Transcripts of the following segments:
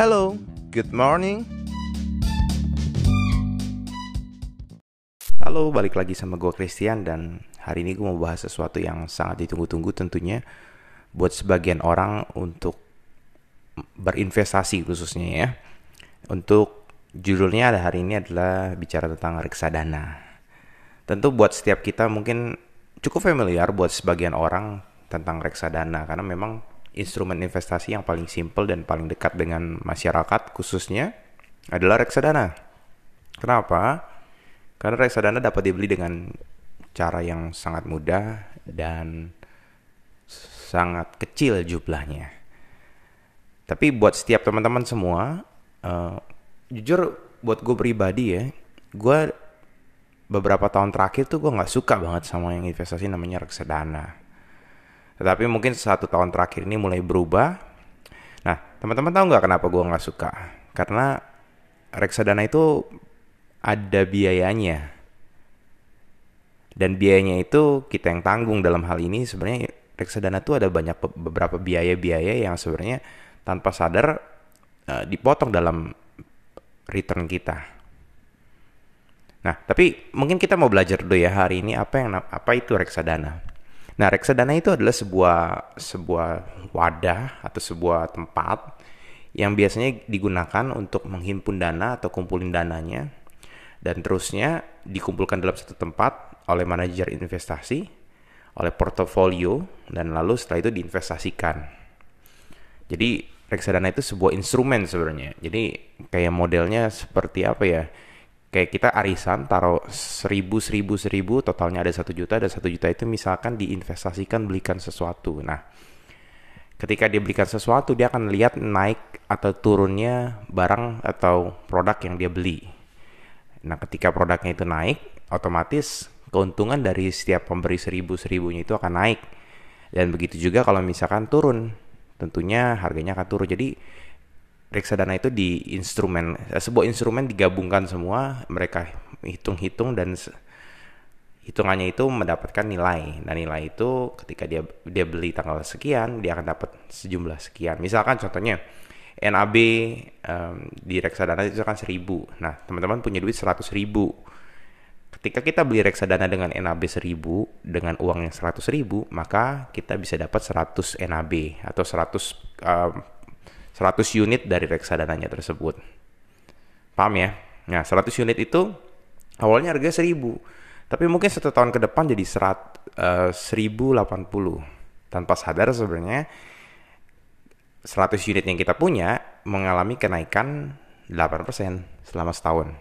Hello, good morning. Halo, balik lagi sama gue Christian dan hari ini gue mau bahas sesuatu yang sangat ditunggu-tunggu tentunya buat sebagian orang untuk berinvestasi khususnya ya. Untuk judulnya ada hari ini adalah bicara tentang reksadana. Tentu buat setiap kita mungkin cukup familiar buat sebagian orang tentang reksadana karena memang instrumen investasi yang paling simple dan paling dekat dengan masyarakat khususnya adalah reksadana. Kenapa? Karena reksadana dapat dibeli dengan cara yang sangat mudah dan sangat kecil jumlahnya. Tapi buat setiap teman-teman semua, uh, jujur buat gue pribadi ya, gue beberapa tahun terakhir tuh gue nggak suka banget sama yang investasi namanya reksadana tetapi mungkin satu tahun terakhir ini mulai berubah. Nah, teman-teman tahu nggak kenapa gue nggak suka? Karena reksadana itu ada biayanya. Dan biayanya itu kita yang tanggung dalam hal ini sebenarnya reksadana itu ada banyak beberapa biaya-biaya yang sebenarnya tanpa sadar uh, dipotong dalam return kita. Nah, tapi mungkin kita mau belajar dulu ya hari ini apa yang apa itu reksadana. Nah, reksadana itu adalah sebuah sebuah wadah atau sebuah tempat yang biasanya digunakan untuk menghimpun dana atau kumpulin dananya dan terusnya dikumpulkan dalam satu tempat oleh manajer investasi, oleh portofolio dan lalu setelah itu diinvestasikan. Jadi reksadana itu sebuah instrumen sebenarnya. Jadi kayak modelnya seperti apa ya? Kayak kita arisan taruh seribu seribu seribu totalnya ada satu juta dan satu juta itu misalkan diinvestasikan belikan sesuatu. Nah ketika dia belikan sesuatu dia akan lihat naik atau turunnya barang atau produk yang dia beli. Nah ketika produknya itu naik otomatis keuntungan dari setiap pemberi seribu seribunya itu akan naik. Dan begitu juga kalau misalkan turun tentunya harganya akan turun. Jadi reksadana itu di instrumen eh, sebuah instrumen digabungkan semua mereka hitung-hitung dan hitungannya itu mendapatkan nilai. Dan nilai itu ketika dia dia beli tanggal sekian dia akan dapat sejumlah sekian. Misalkan contohnya NAB um, di reksadana itu kan seribu. Nah teman-teman punya duit seratus ribu. Ketika kita beli reksadana dengan NAB seribu dengan uang yang seratus ribu maka kita bisa dapat 100 NAB atau 100 um, 100 unit dari reksadananya tersebut. Paham ya? Nah, 100 unit itu awalnya harga 1000. Tapi mungkin satu tahun ke depan jadi serat, uh, 1080. Tanpa sadar sebenarnya 100 unit yang kita punya mengalami kenaikan 8% selama setahun.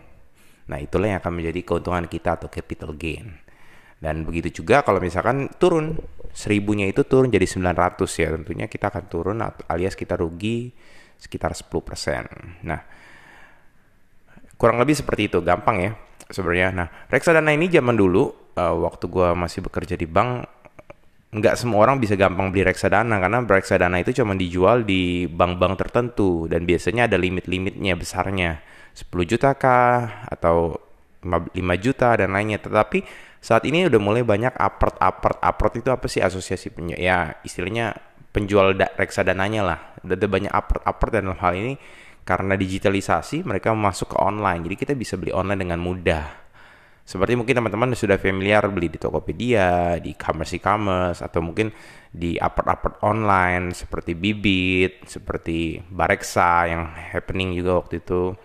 Nah, itulah yang akan menjadi keuntungan kita atau capital gain. Dan begitu juga kalau misalkan turun seribunya itu turun jadi 900 ya tentunya kita akan turun alias kita rugi sekitar 10%. Nah, kurang lebih seperti itu, gampang ya sebenarnya. Nah, reksadana ini zaman dulu uh, waktu gue masih bekerja di bank nggak semua orang bisa gampang beli reksadana karena reksadana itu cuma dijual di bank-bank tertentu dan biasanya ada limit-limitnya besarnya 10 juta kah atau 5 juta dan lainnya tetapi saat ini udah mulai banyak apart apart apart itu apa sih asosiasi punya ya istilahnya penjual reksadananya lah. Ada banyak upper-upper dalam hal ini karena digitalisasi mereka masuk ke online. Jadi kita bisa beli online dengan mudah. Seperti mungkin teman-teman sudah familiar beli di Tokopedia, di e-commerce e-commerce atau mungkin di upper-upper online seperti Bibit, seperti Bareksa yang happening juga waktu itu.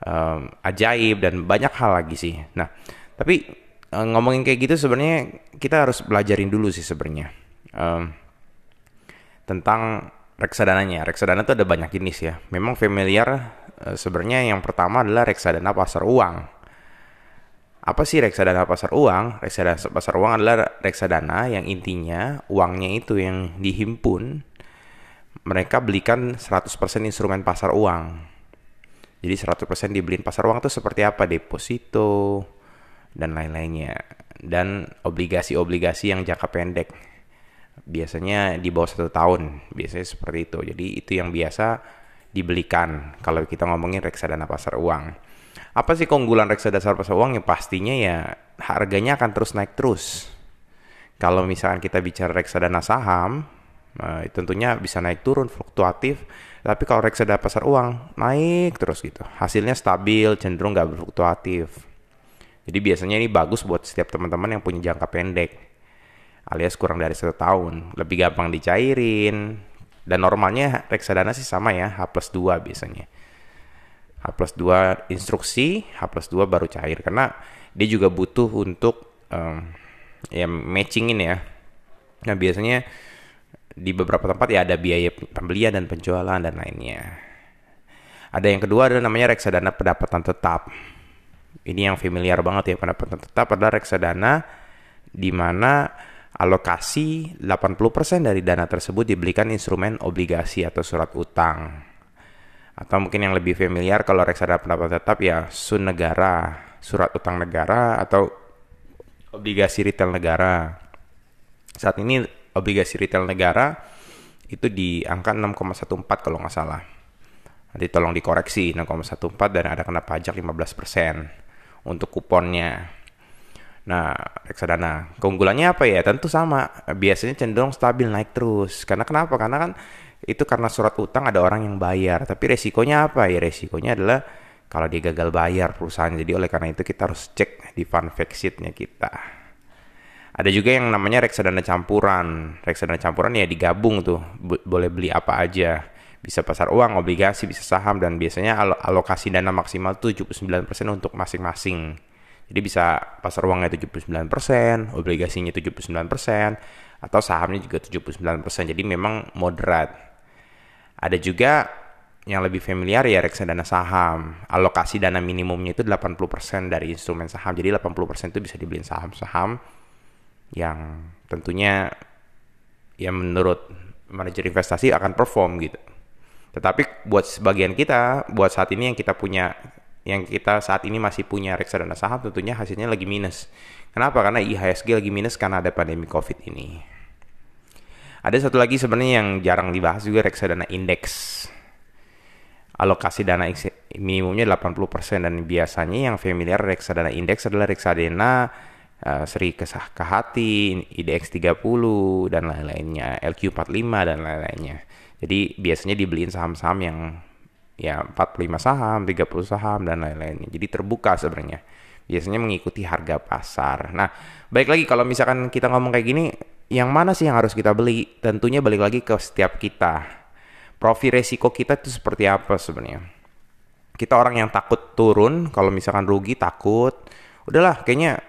Um, ajaib dan banyak hal lagi sih. Nah, tapi uh, ngomongin kayak gitu sebenarnya kita harus belajarin dulu sih sebenarnya. Um, tentang reksadananya. Reksadana itu ada banyak jenis ya. Memang familiar e, sebenarnya yang pertama adalah reksadana pasar uang. Apa sih reksadana pasar uang? Reksadana pasar uang adalah reksadana yang intinya uangnya itu yang dihimpun mereka belikan 100% instrumen pasar uang. Jadi 100% dibeliin pasar uang itu seperti apa? Deposito dan lain-lainnya. Dan obligasi-obligasi yang jangka pendek. Biasanya di bawah satu tahun biasanya seperti itu. Jadi itu yang biasa dibelikan. Kalau kita ngomongin reksadana pasar uang. Apa sih keunggulan reksadana pasar uang? Yang pastinya ya harganya akan terus naik terus. Kalau misalkan kita bicara reksadana saham Uh, tentunya bisa naik turun, fluktuatif. Tapi kalau reksadana pasar uang naik terus gitu, hasilnya stabil, cenderung nggak berfluktuatif. Jadi biasanya ini bagus buat setiap teman-teman yang punya jangka pendek, alias kurang dari satu tahun, lebih gampang dicairin. Dan normalnya reksadana sih sama ya, H plus 2 biasanya. H plus 2 instruksi, H plus 2 baru cair. Karena dia juga butuh untuk um, ya matchingin ya. Nah biasanya di beberapa tempat ya ada biaya pembelian dan penjualan dan lainnya. Ada yang kedua adalah namanya reksadana pendapatan tetap. Ini yang familiar banget ya pendapatan tetap adalah reksadana di mana alokasi 80% dari dana tersebut dibelikan instrumen obligasi atau surat utang. Atau mungkin yang lebih familiar kalau reksadana pendapatan tetap ya sun negara, surat utang negara atau obligasi retail negara. Saat ini obligasi retail negara itu di angka 6,14 kalau nggak salah. Nanti tolong dikoreksi 6,14 dan ada kena pajak 15% untuk kuponnya. Nah, reksadana keunggulannya apa ya? Tentu sama, biasanya cenderung stabil naik terus. Karena kenapa? Karena kan itu karena surat utang ada orang yang bayar. Tapi resikonya apa ya? Resikonya adalah kalau dia gagal bayar perusahaan. Jadi oleh karena itu kita harus cek di fund fact sheet-nya kita. Ada juga yang namanya reksadana campuran. Reksadana campuran ya digabung tuh, boleh beli apa aja. Bisa pasar uang, obligasi, bisa saham dan biasanya al alokasi dana maksimal 79% untuk masing-masing. Jadi bisa pasar uangnya 79%, obligasinya 79%, atau sahamnya juga 79%. Jadi memang moderat. Ada juga yang lebih familiar ya reksadana saham. Alokasi dana minimumnya itu 80% dari instrumen saham. Jadi 80% itu bisa dibeliin saham-saham yang tentunya ya menurut manajer investasi akan perform gitu. Tetapi buat sebagian kita, buat saat ini yang kita punya yang kita saat ini masih punya reksadana saham tentunya hasilnya lagi minus. Kenapa? Karena IHSG lagi minus karena ada pandemi Covid ini. Ada satu lagi sebenarnya yang jarang dibahas juga reksadana indeks. Alokasi dana minimumnya 80% dan biasanya yang familiar reksadana indeks adalah reksadana uh, Seri Kesah Kahati, IDX 30 dan lain-lainnya, LQ45 dan lain-lainnya. Jadi biasanya dibeliin saham-saham yang ya 45 saham, 30 saham dan lain-lainnya. Jadi terbuka sebenarnya. Biasanya mengikuti harga pasar. Nah, baik lagi kalau misalkan kita ngomong kayak gini, yang mana sih yang harus kita beli? Tentunya balik lagi ke setiap kita. Profil resiko kita itu seperti apa sebenarnya? Kita orang yang takut turun, kalau misalkan rugi takut, udahlah kayaknya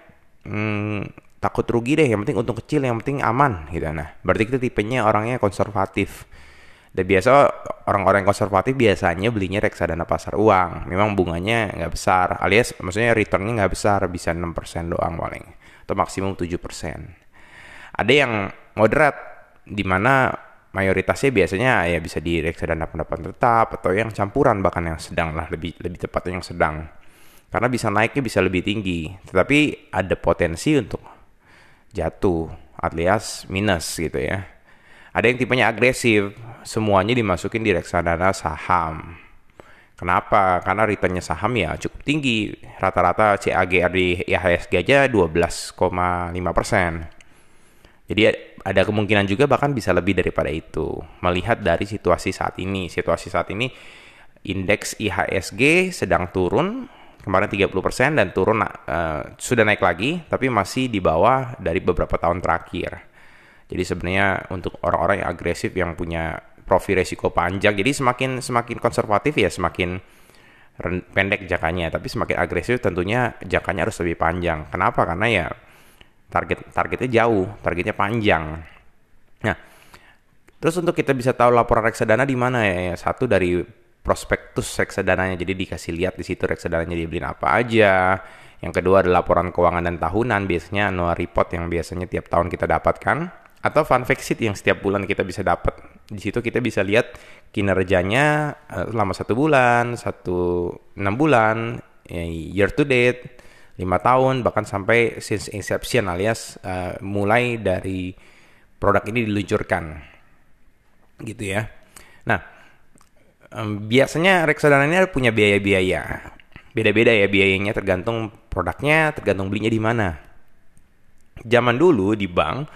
hmm, takut rugi deh yang penting untung kecil yang penting aman gitu nah berarti kita tipenya orangnya konservatif dan biasa orang-orang konservatif biasanya belinya reksadana pasar uang. Memang bunganya nggak besar alias maksudnya returnnya nggak besar bisa 6% doang paling atau maksimum 7% ada yang moderat di mana mayoritasnya biasanya ya bisa di reksadana pendapatan tetap atau yang campuran bahkan yang sedang lah lebih lebih tepatnya yang sedang. Karena bisa naiknya bisa lebih tinggi tetapi ada potensi untuk jatuh alias minus gitu ya. Ada yang tipenya agresif semuanya dimasukin di reksadana saham. Kenapa? Karena returnnya saham ya cukup tinggi. Rata-rata CAGR di IHSG aja 12,5 persen. Jadi ada kemungkinan juga bahkan bisa lebih daripada itu. Melihat dari situasi saat ini. Situasi saat ini indeks IHSG sedang turun kemarin 30% dan turun uh, sudah naik lagi tapi masih di bawah dari beberapa tahun terakhir. Jadi sebenarnya untuk orang-orang yang agresif yang punya profil resiko panjang jadi semakin semakin konservatif ya semakin pendek jangkanya tapi semakin agresif tentunya jangkanya harus lebih panjang. Kenapa? Karena ya target targetnya jauh, targetnya panjang. Nah, terus untuk kita bisa tahu laporan reksadana di mana ya? Satu dari prospektus reksadananya jadi dikasih lihat di situ reksadananya dibeliin apa aja yang kedua adalah laporan keuangan dan tahunan biasanya annual report yang biasanya tiap tahun kita dapatkan atau fun fact sheet yang setiap bulan kita bisa dapat di situ kita bisa lihat kinerjanya uh, selama satu bulan satu enam bulan ya, year to date lima tahun bahkan sampai since inception alias uh, mulai dari produk ini diluncurkan gitu ya nah um, biasanya reksadana ini punya biaya-biaya. Beda-beda ya biayanya tergantung produknya, tergantung belinya di mana. Zaman dulu di bank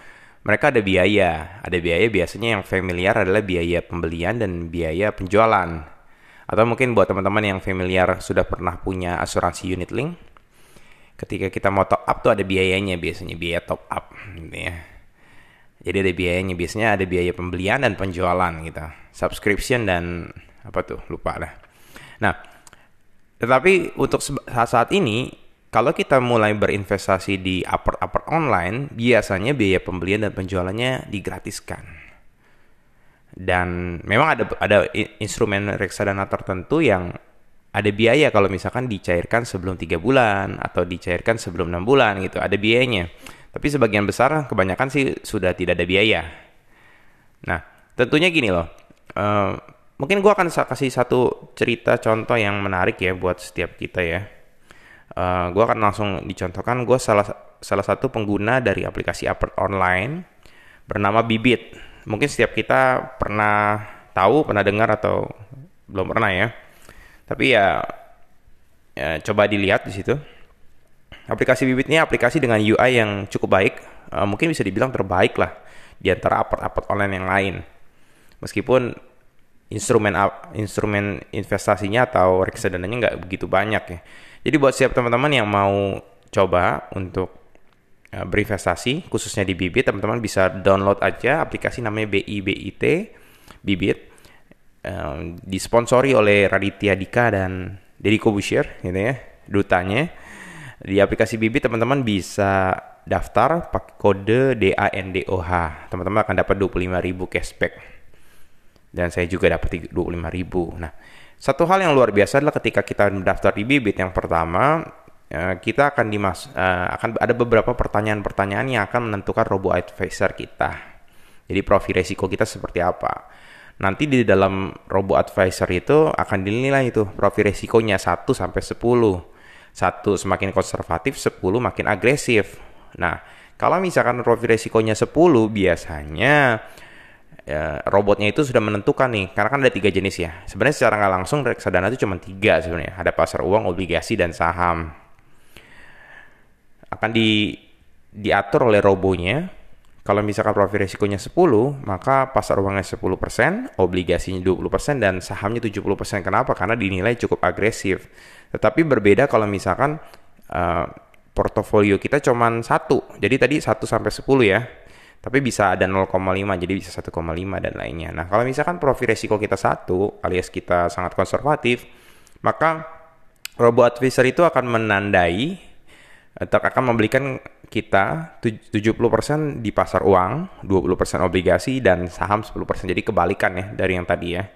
mereka ada biaya. Ada biaya biasanya yang familiar adalah biaya pembelian dan biaya penjualan. Atau mungkin buat teman-teman yang familiar sudah pernah punya asuransi unit link, ketika kita mau top up tuh ada biayanya biasanya biaya top up gitu ya. Jadi ada biayanya biasanya ada biaya pembelian dan penjualan gitu. Subscription dan apa tuh lupa lah. Nah, tetapi untuk saat saat ini kalau kita mulai berinvestasi di apart-apart online, biasanya biaya pembelian dan penjualannya digratiskan. Dan memang ada ada instrumen reksadana tertentu yang ada biaya kalau misalkan dicairkan sebelum tiga bulan atau dicairkan sebelum enam bulan gitu, ada biayanya. Tapi sebagian besar kebanyakan sih sudah tidak ada biaya. Nah, tentunya gini loh. Uh, mungkin gue akan kasih satu cerita contoh yang menarik ya buat setiap kita ya uh, eh, gue akan langsung dicontohkan gue salah salah satu pengguna dari aplikasi Apert online bernama Bibit. Mungkin setiap kita pernah tahu, pernah dengar atau belum pernah ya. Tapi ya, ya coba dilihat di situ. Aplikasi Bibit ini aplikasi dengan UI yang cukup baik, uh, mungkin bisa dibilang terbaik lah di antara apart-apart online yang lain. Meskipun instrumen instrumen investasinya atau reksadananya nggak begitu banyak ya. Jadi buat siap teman-teman yang mau coba untuk uh, berinvestasi khususnya di Bibit, teman-teman bisa download aja aplikasi namanya BIBIT Bibit. Uh, disponsori oleh Raditya Dika dan Deddy Kobusier gitu ya, dutanya. Di aplikasi Bibit teman-teman bisa daftar pakai kode DANDOH. Teman-teman akan dapat 25.000 cashback. Dan saya juga dapat 25.000. Nah, satu hal yang luar biasa adalah ketika kita mendaftar di Bibit yang pertama, ya, kita akan dimas uh, akan ada beberapa pertanyaan-pertanyaan yang akan menentukan robo advisor kita. Jadi profil resiko kita seperti apa. Nanti di dalam robo advisor itu akan dinilai itu profil resikonya 1 sampai 10. Satu semakin konservatif, 10 makin agresif. Nah, kalau misalkan profil resikonya 10 biasanya ya, robotnya itu sudah menentukan nih karena kan ada tiga jenis ya. Sebenarnya secara nggak langsung reksadana itu cuma tiga sebenarnya. Ada pasar uang obligasi dan saham. Akan di diatur oleh robonya. Kalau misalkan profil risikonya 10 maka pasar uangnya 10% obligasinya 20% dan sahamnya 70% kenapa? Karena dinilai cukup agresif. Tetapi berbeda kalau misalkan uh, portofolio kita cuma satu. Jadi tadi 1 sampai 10 ya tapi bisa ada 0,5 jadi bisa 1,5 dan lainnya. Nah, kalau misalkan profil resiko kita satu alias kita sangat konservatif, maka robo advisor itu akan menandai atau akan membelikan kita 70% di pasar uang, 20% obligasi dan saham 10%. Jadi kebalikan ya dari yang tadi ya.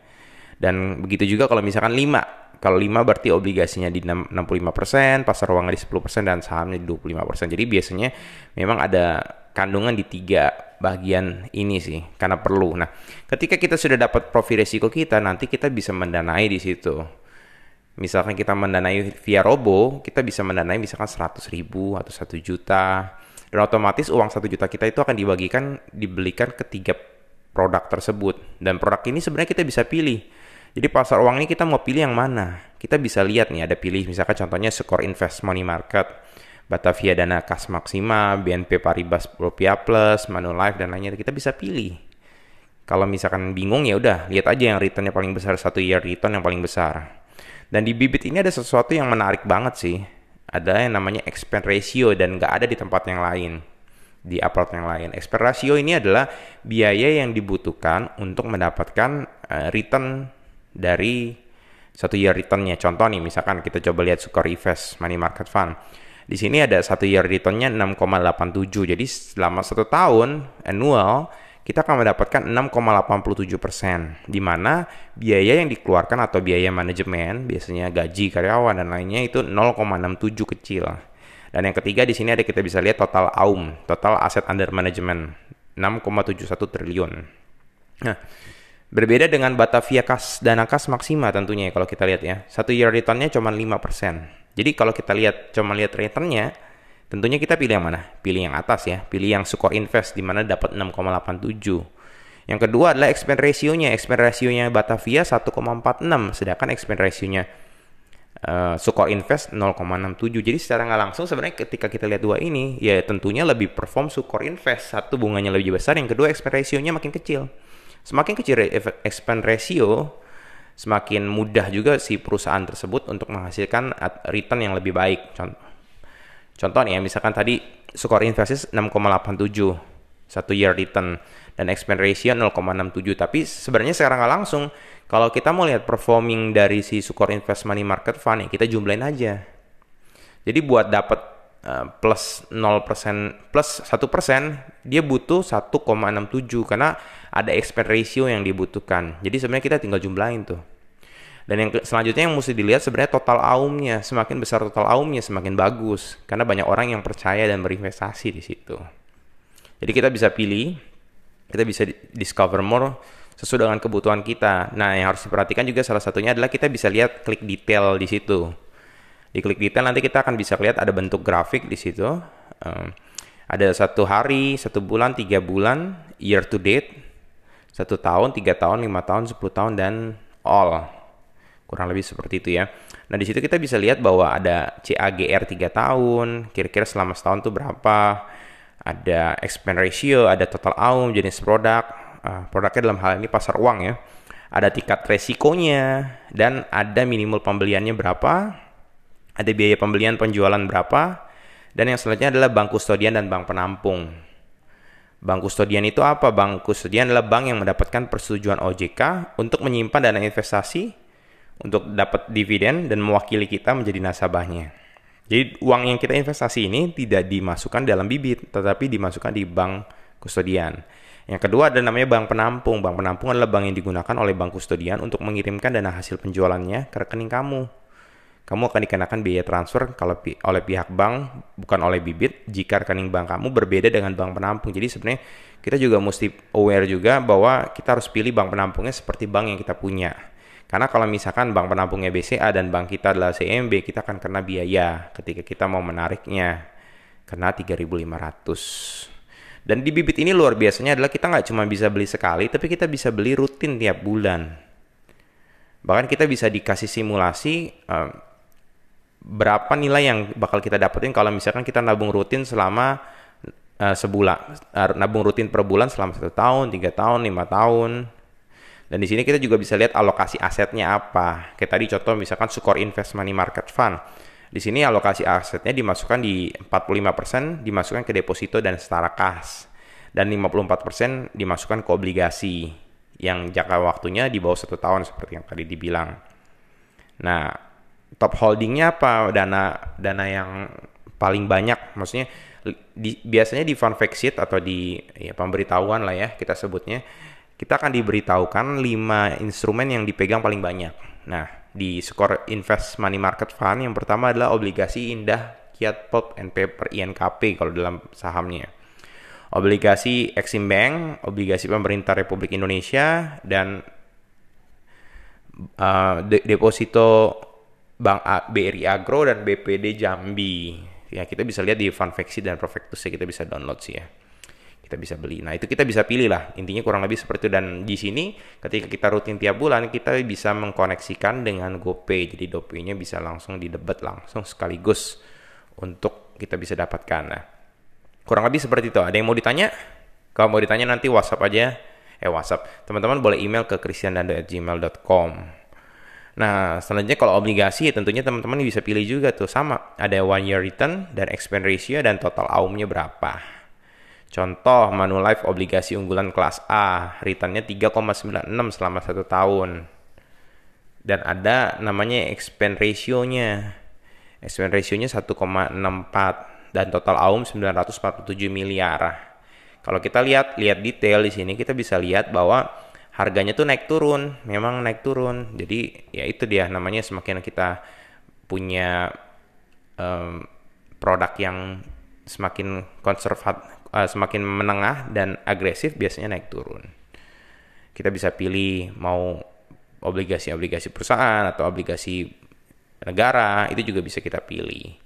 Dan begitu juga kalau misalkan 5. Kalau 5 berarti obligasinya di 65%, pasar uangnya di 10% dan sahamnya di 25%. Jadi biasanya memang ada kandungan di tiga bagian ini sih karena perlu. Nah, ketika kita sudah dapat profil resiko kita, nanti kita bisa mendanai di situ. Misalkan kita mendanai via robo, kita bisa mendanai misalkan 100 ribu atau 1 juta. Dan otomatis uang 1 juta kita itu akan dibagikan, dibelikan ke tiga produk tersebut. Dan produk ini sebenarnya kita bisa pilih. Jadi pasar uang ini kita mau pilih yang mana? Kita bisa lihat nih ada pilih misalkan contohnya Score Invest Money Market Batavia Dana Kas Maksima, BNP Paribas Rupiah Plus, Manulife dan lainnya kita bisa pilih. Kalau misalkan bingung ya udah lihat aja yang returnnya paling besar satu year return yang paling besar. Dan di bibit ini ada sesuatu yang menarik banget sih. Ada yang namanya expense ratio dan nggak ada di tempat yang lain di upload yang lain. Expense ratio ini adalah biaya yang dibutuhkan untuk mendapatkan uh, return dari satu year returnnya. Contoh nih, misalkan kita coba lihat Sukor Invest Money Market Fund di sini ada satu year returnnya 6,87. Jadi selama satu tahun annual kita akan mendapatkan 6,87 persen. Di mana biaya yang dikeluarkan atau biaya manajemen biasanya gaji karyawan dan lainnya itu 0,67 kecil. Dan yang ketiga di sini ada kita bisa lihat total AUM, total aset under management 6,71 triliun. Nah, berbeda dengan Batavia Kas Dana Kas Maksima tentunya kalau kita lihat ya. Satu year returnnya cuma 5%. Jadi kalau kita lihat cuma lihat returnnya, tentunya kita pilih yang mana? Pilih yang atas ya, pilih yang score invest di mana dapat 6,87. Yang kedua adalah expense ratio-nya. Expense ratio-nya Batavia 1,46, sedangkan expense ratio-nya uh, Sukor Invest 0,67. Jadi secara nggak langsung sebenarnya ketika kita lihat dua ini, ya tentunya lebih perform Sukor Invest. Satu bunganya lebih besar, yang kedua expense ratio-nya makin kecil. Semakin kecil expense ratio, semakin mudah juga si perusahaan tersebut untuk menghasilkan return yang lebih baik. Contoh, contoh nih ya, misalkan tadi Sukor Invest 6,87 satu year return dan expense ratio 0,67 tapi sebenarnya sekarang nggak langsung kalau kita mau lihat performing dari si Sukor Invest Money Market Fund ya kita jumlahin aja. Jadi buat dapat uh, plus 0% plus 1% dia butuh 1,67 karena ada expense ratio yang dibutuhkan. Jadi sebenarnya kita tinggal jumlahin tuh. Dan yang selanjutnya yang mesti dilihat sebenarnya total aumnya. Semakin besar total aumnya semakin bagus karena banyak orang yang percaya dan berinvestasi di situ. Jadi kita bisa pilih, kita bisa discover more sesuai dengan kebutuhan kita. Nah, yang harus diperhatikan juga salah satunya adalah kita bisa lihat klik detail di situ. Di klik detail nanti kita akan bisa lihat ada bentuk grafik di situ. Um, ada satu hari, satu bulan, tiga bulan, year to date, satu tahun, tiga tahun, lima tahun, sepuluh tahun, dan all. Kurang lebih seperti itu ya. Nah, di situ kita bisa lihat bahwa ada CAGR tiga tahun, kira-kira selama setahun itu berapa, ada expense ratio, ada total AUM, jenis produk, uh, produknya dalam hal ini pasar uang ya. Ada tingkat resikonya dan ada minimal pembeliannya berapa, ada biaya pembelian penjualan berapa, dan yang selanjutnya adalah bank kustodian dan bank penampung. Bank kustodian itu apa? Bank kustodian adalah bank yang mendapatkan persetujuan OJK untuk menyimpan dana investasi untuk dapat dividen dan mewakili kita menjadi nasabahnya. Jadi uang yang kita investasi ini tidak dimasukkan dalam bibit, tetapi dimasukkan di bank kustodian. Yang kedua ada namanya bank penampung. Bank penampung adalah bank yang digunakan oleh bank kustodian untuk mengirimkan dana hasil penjualannya ke rekening kamu. Kamu akan dikenakan biaya transfer kalau pi oleh pihak bank, bukan oleh bibit, jika rekening bank kamu berbeda dengan bank penampung. Jadi sebenarnya kita juga mesti aware juga bahwa kita harus pilih bank penampungnya seperti bank yang kita punya. Karena kalau misalkan bank penampungnya BCA dan bank kita adalah CMB, kita akan kena biaya ketika kita mau menariknya. Kena 3.500. Dan di bibit ini luar biasanya adalah kita nggak cuma bisa beli sekali, tapi kita bisa beli rutin tiap bulan. Bahkan kita bisa dikasih simulasi uh, berapa nilai yang bakal kita dapetin kalau misalkan kita nabung rutin selama uh, sebulan, uh, nabung rutin per bulan selama satu tahun, tiga tahun, lima tahun, dan di sini kita juga bisa lihat alokasi asetnya apa. Kayak tadi contoh misalkan Sukor Invest Money Market Fund. Di sini alokasi asetnya dimasukkan di 45% dimasukkan ke deposito dan setara kas. Dan 54% dimasukkan ke obligasi yang jangka waktunya di bawah satu tahun seperti yang tadi dibilang. Nah, top holdingnya apa? Dana dana yang paling banyak, maksudnya di, biasanya di fund fact sheet atau di ya, pemberitahuan lah ya kita sebutnya kita akan diberitahukan 5 instrumen yang dipegang paling banyak. Nah, di skor invest money market fund yang pertama adalah obligasi indah Kiat Pop and Paper INKP kalau dalam sahamnya. Obligasi Exim Bank, obligasi pemerintah Republik Indonesia dan uh, de deposito Bank A, BRI Agro dan BPD Jambi. Ya, kita bisa lihat di Fact dan Profectus kita bisa download sih ya kita bisa beli. Nah, itu kita bisa pilih lah. Intinya kurang lebih seperti itu. Dan di sini ketika kita rutin tiap bulan, kita bisa mengkoneksikan dengan GoPay. Jadi GoPay-nya bisa langsung didebat langsung sekaligus untuk kita bisa dapatkan. Nah, kurang lebih seperti itu. Ada yang mau ditanya? Kalau mau ditanya nanti WhatsApp aja. Eh, WhatsApp. Teman-teman boleh email ke christiandando@gmail.com. Nah, selanjutnya kalau obligasi tentunya teman-teman bisa pilih juga tuh sama. Ada one year return dan expense ratio dan total AUM-nya berapa. Contoh Manulife obligasi unggulan kelas A, returnnya 3,96 selama satu tahun. Dan ada namanya expense ratio-nya. Expense ratio-nya 1,64 dan total AUM 947 miliar. Kalau kita lihat lihat detail di sini kita bisa lihat bahwa harganya tuh naik turun, memang naik turun. Jadi ya itu dia namanya semakin kita punya um, produk yang semakin konservatif uh, semakin menengah dan agresif biasanya naik turun. Kita bisa pilih mau obligasi-obligasi perusahaan atau obligasi negara, itu juga bisa kita pilih.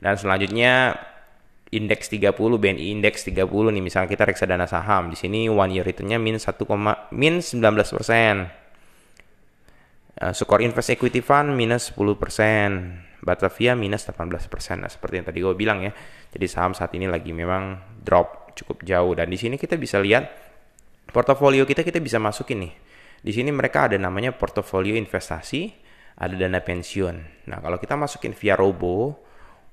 Dan selanjutnya indeks 30 BNI indeks 30 nih misalnya kita reksadana saham di sini one year returnnya min 1, min 19 persen Uh, Sukor Invest Equity Fund minus 10%, Batavia minus 18%. Nah, seperti yang tadi gue bilang ya. Jadi saham saat ini lagi memang drop cukup jauh dan di sini kita bisa lihat portofolio kita kita bisa masukin nih. Di sini mereka ada namanya portofolio investasi, ada dana pensiun. Nah, kalau kita masukin via robo,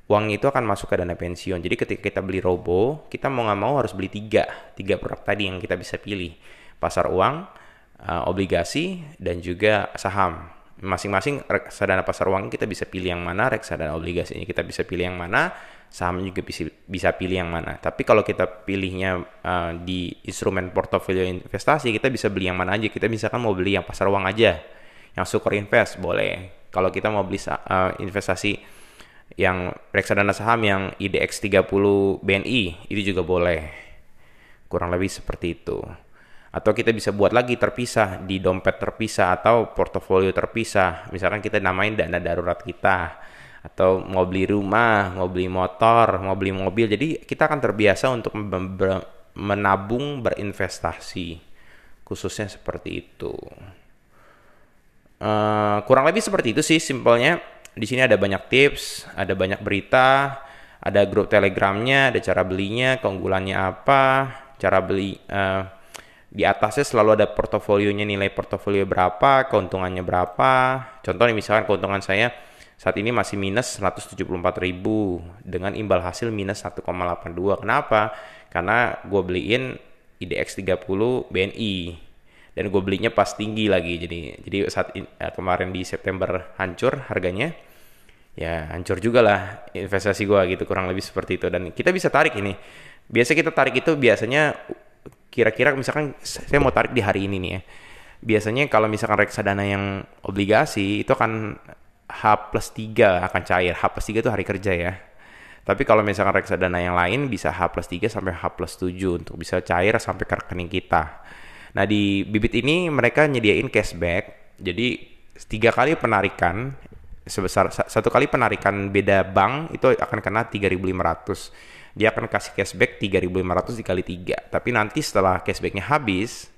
uang itu akan masuk ke dana pensiun. Jadi ketika kita beli robo, kita mau nggak mau harus beli tiga, tiga produk tadi yang kita bisa pilih. Pasar uang, uh, obligasi, dan juga saham. Masing-masing reksadana pasar uang kita bisa pilih yang mana, reksadana obligasinya kita bisa pilih yang mana, saham juga bisa, bisa pilih yang mana. Tapi kalau kita pilihnya uh, di instrumen portofolio investasi, kita bisa beli yang mana aja. Kita misalkan mau beli yang pasar uang aja, yang Sukor Invest boleh. Kalau kita mau beli uh, investasi yang reksadana saham yang IDX 30 BNI, itu juga boleh. Kurang lebih seperti itu. Atau kita bisa buat lagi terpisah di dompet terpisah atau portofolio terpisah. Misalkan kita namain dana darurat kita atau mau beli rumah mau beli motor mau beli mobil. Jadi kita akan terbiasa untuk menabung berinvestasi. Khususnya seperti itu. Uh, kurang lebih seperti itu sih simpelnya di sini ada banyak tips ada banyak berita ada grup telegramnya ada cara belinya keunggulannya apa cara beli uh, di atasnya selalu ada portofolionya nilai portofolio berapa, keuntungannya berapa. Contoh nih misalkan keuntungan saya saat ini masih minus 174.000 dengan imbal hasil minus 1,82. Kenapa? Karena gue beliin IDX 30 BNI dan gue belinya pas tinggi lagi jadi jadi saat in, eh, kemarin di September hancur harganya ya hancur juga lah investasi gue gitu kurang lebih seperti itu dan kita bisa tarik ini biasa kita tarik itu biasanya kira-kira misalkan saya mau tarik di hari ini nih ya. Biasanya kalau misalkan reksadana yang obligasi itu akan H plus 3 akan cair. H plus 3 itu hari kerja ya. Tapi kalau misalkan reksadana yang lain bisa H plus 3 sampai H plus 7 untuk bisa cair sampai ke rekening kita. Nah di bibit ini mereka nyediain cashback. Jadi tiga kali penarikan sebesar satu kali penarikan beda bank itu akan kena 3.500 dia akan kasih cashback 3.500 dikali 3. Tapi nanti setelah cashbacknya habis,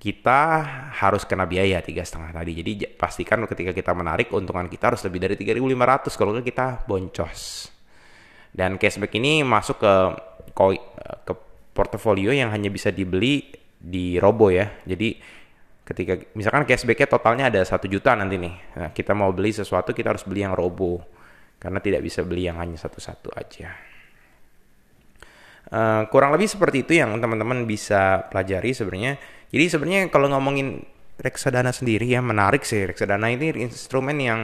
kita harus kena biaya tiga setengah tadi. Jadi pastikan ketika kita menarik keuntungan kita harus lebih dari 3.500 kalau kita boncos. Dan cashback ini masuk ke ke portofolio yang hanya bisa dibeli di Robo ya. Jadi ketika misalkan cashbacknya totalnya ada satu juta nanti nih, nah, kita mau beli sesuatu kita harus beli yang Robo karena tidak bisa beli yang hanya satu-satu aja. Uh, kurang lebih seperti itu yang teman-teman bisa pelajari sebenarnya. Jadi sebenarnya kalau ngomongin reksadana sendiri ya menarik sih reksadana ini instrumen yang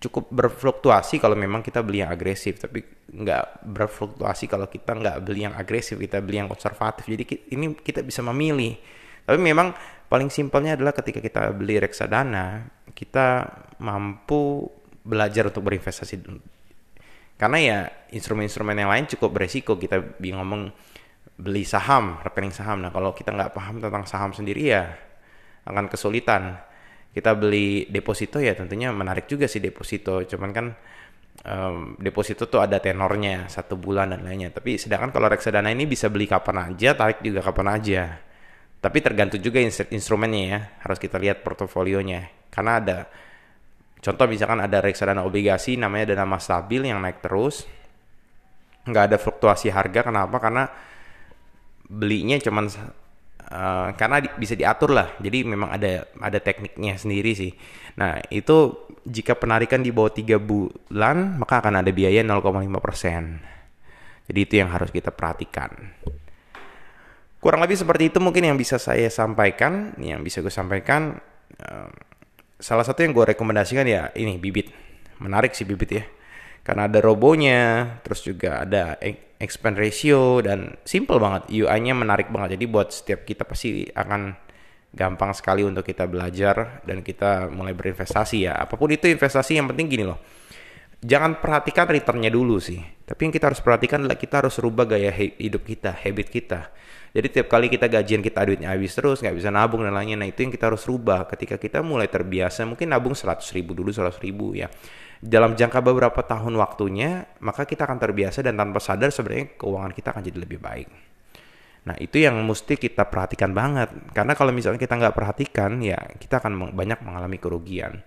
cukup berfluktuasi kalau memang kita beli yang agresif. Tapi nggak berfluktuasi kalau kita nggak beli yang agresif kita beli yang konservatif. Jadi ini kita bisa memilih. Tapi memang paling simpelnya adalah ketika kita beli reksadana kita mampu belajar untuk berinvestasi karena ya instrumen-instrumen yang lain cukup beresiko. Kita ngomong beli saham, rekening saham. Nah kalau kita nggak paham tentang saham sendiri ya akan kesulitan. Kita beli deposito ya tentunya menarik juga sih deposito. Cuman kan um, deposito tuh ada tenornya satu bulan dan lainnya. Tapi sedangkan kalau reksadana ini bisa beli kapan aja, tarik juga kapan aja. Tapi tergantung juga instrumennya ya. Harus kita lihat portofolionya. Karena ada Contoh misalkan ada reksadana obligasi namanya dana mas stabil yang naik terus. Nggak ada fluktuasi harga. Kenapa? Karena belinya cuman uh, karena di, bisa diatur lah. Jadi memang ada ada tekniknya sendiri sih. Nah, itu jika penarikan di bawah 3 bulan, maka akan ada biaya 0,5%. Jadi itu yang harus kita perhatikan. Kurang lebih seperti itu mungkin yang bisa saya sampaikan, yang bisa gue sampaikan. Uh, salah satu yang gue rekomendasikan ya ini bibit menarik sih bibit ya karena ada robonya terus juga ada expand ratio dan simple banget UI-nya menarik banget jadi buat setiap kita pasti akan gampang sekali untuk kita belajar dan kita mulai berinvestasi ya apa pun itu investasi yang penting gini loh jangan perhatikan returnnya dulu sih tapi yang kita harus perhatikan adalah kita harus rubah gaya hidup kita habit kita jadi tiap kali kita gajian kita duitnya habis terus, nggak bisa nabung dan lainnya. Nah itu yang kita harus rubah ketika kita mulai terbiasa. Mungkin nabung 100 ribu dulu, 100 ribu ya. Dalam jangka beberapa tahun waktunya, maka kita akan terbiasa dan tanpa sadar sebenarnya keuangan kita akan jadi lebih baik. Nah, itu yang mesti kita perhatikan banget. Karena kalau misalnya kita nggak perhatikan, ya kita akan banyak mengalami kerugian.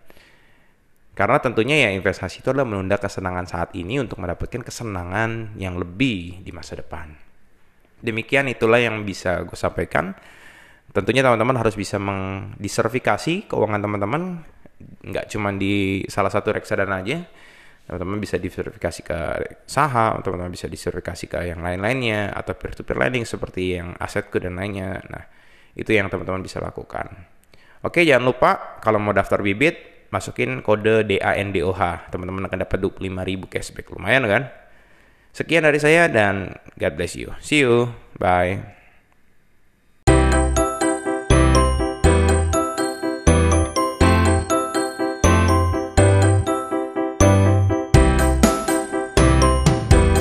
Karena tentunya ya investasi itu adalah menunda kesenangan saat ini untuk mendapatkan kesenangan yang lebih di masa depan. Demikian itulah yang bisa gue sampaikan. Tentunya teman-teman harus bisa mengdisertifikasi keuangan teman-teman, nggak cuma di salah satu reksadana aja, teman-teman bisa diverifikasi ke saham, teman-teman bisa diverifikasi ke yang lain-lainnya atau peer-to-peer lending seperti yang asetku dan lainnya. Nah, itu yang teman-teman bisa lakukan. Oke, jangan lupa kalau mau daftar bibit, masukin kode DANDOH. Teman-teman akan dapat 25.000 cashback. Lumayan kan? Sekian dari saya dan God bless you. See you. Bye.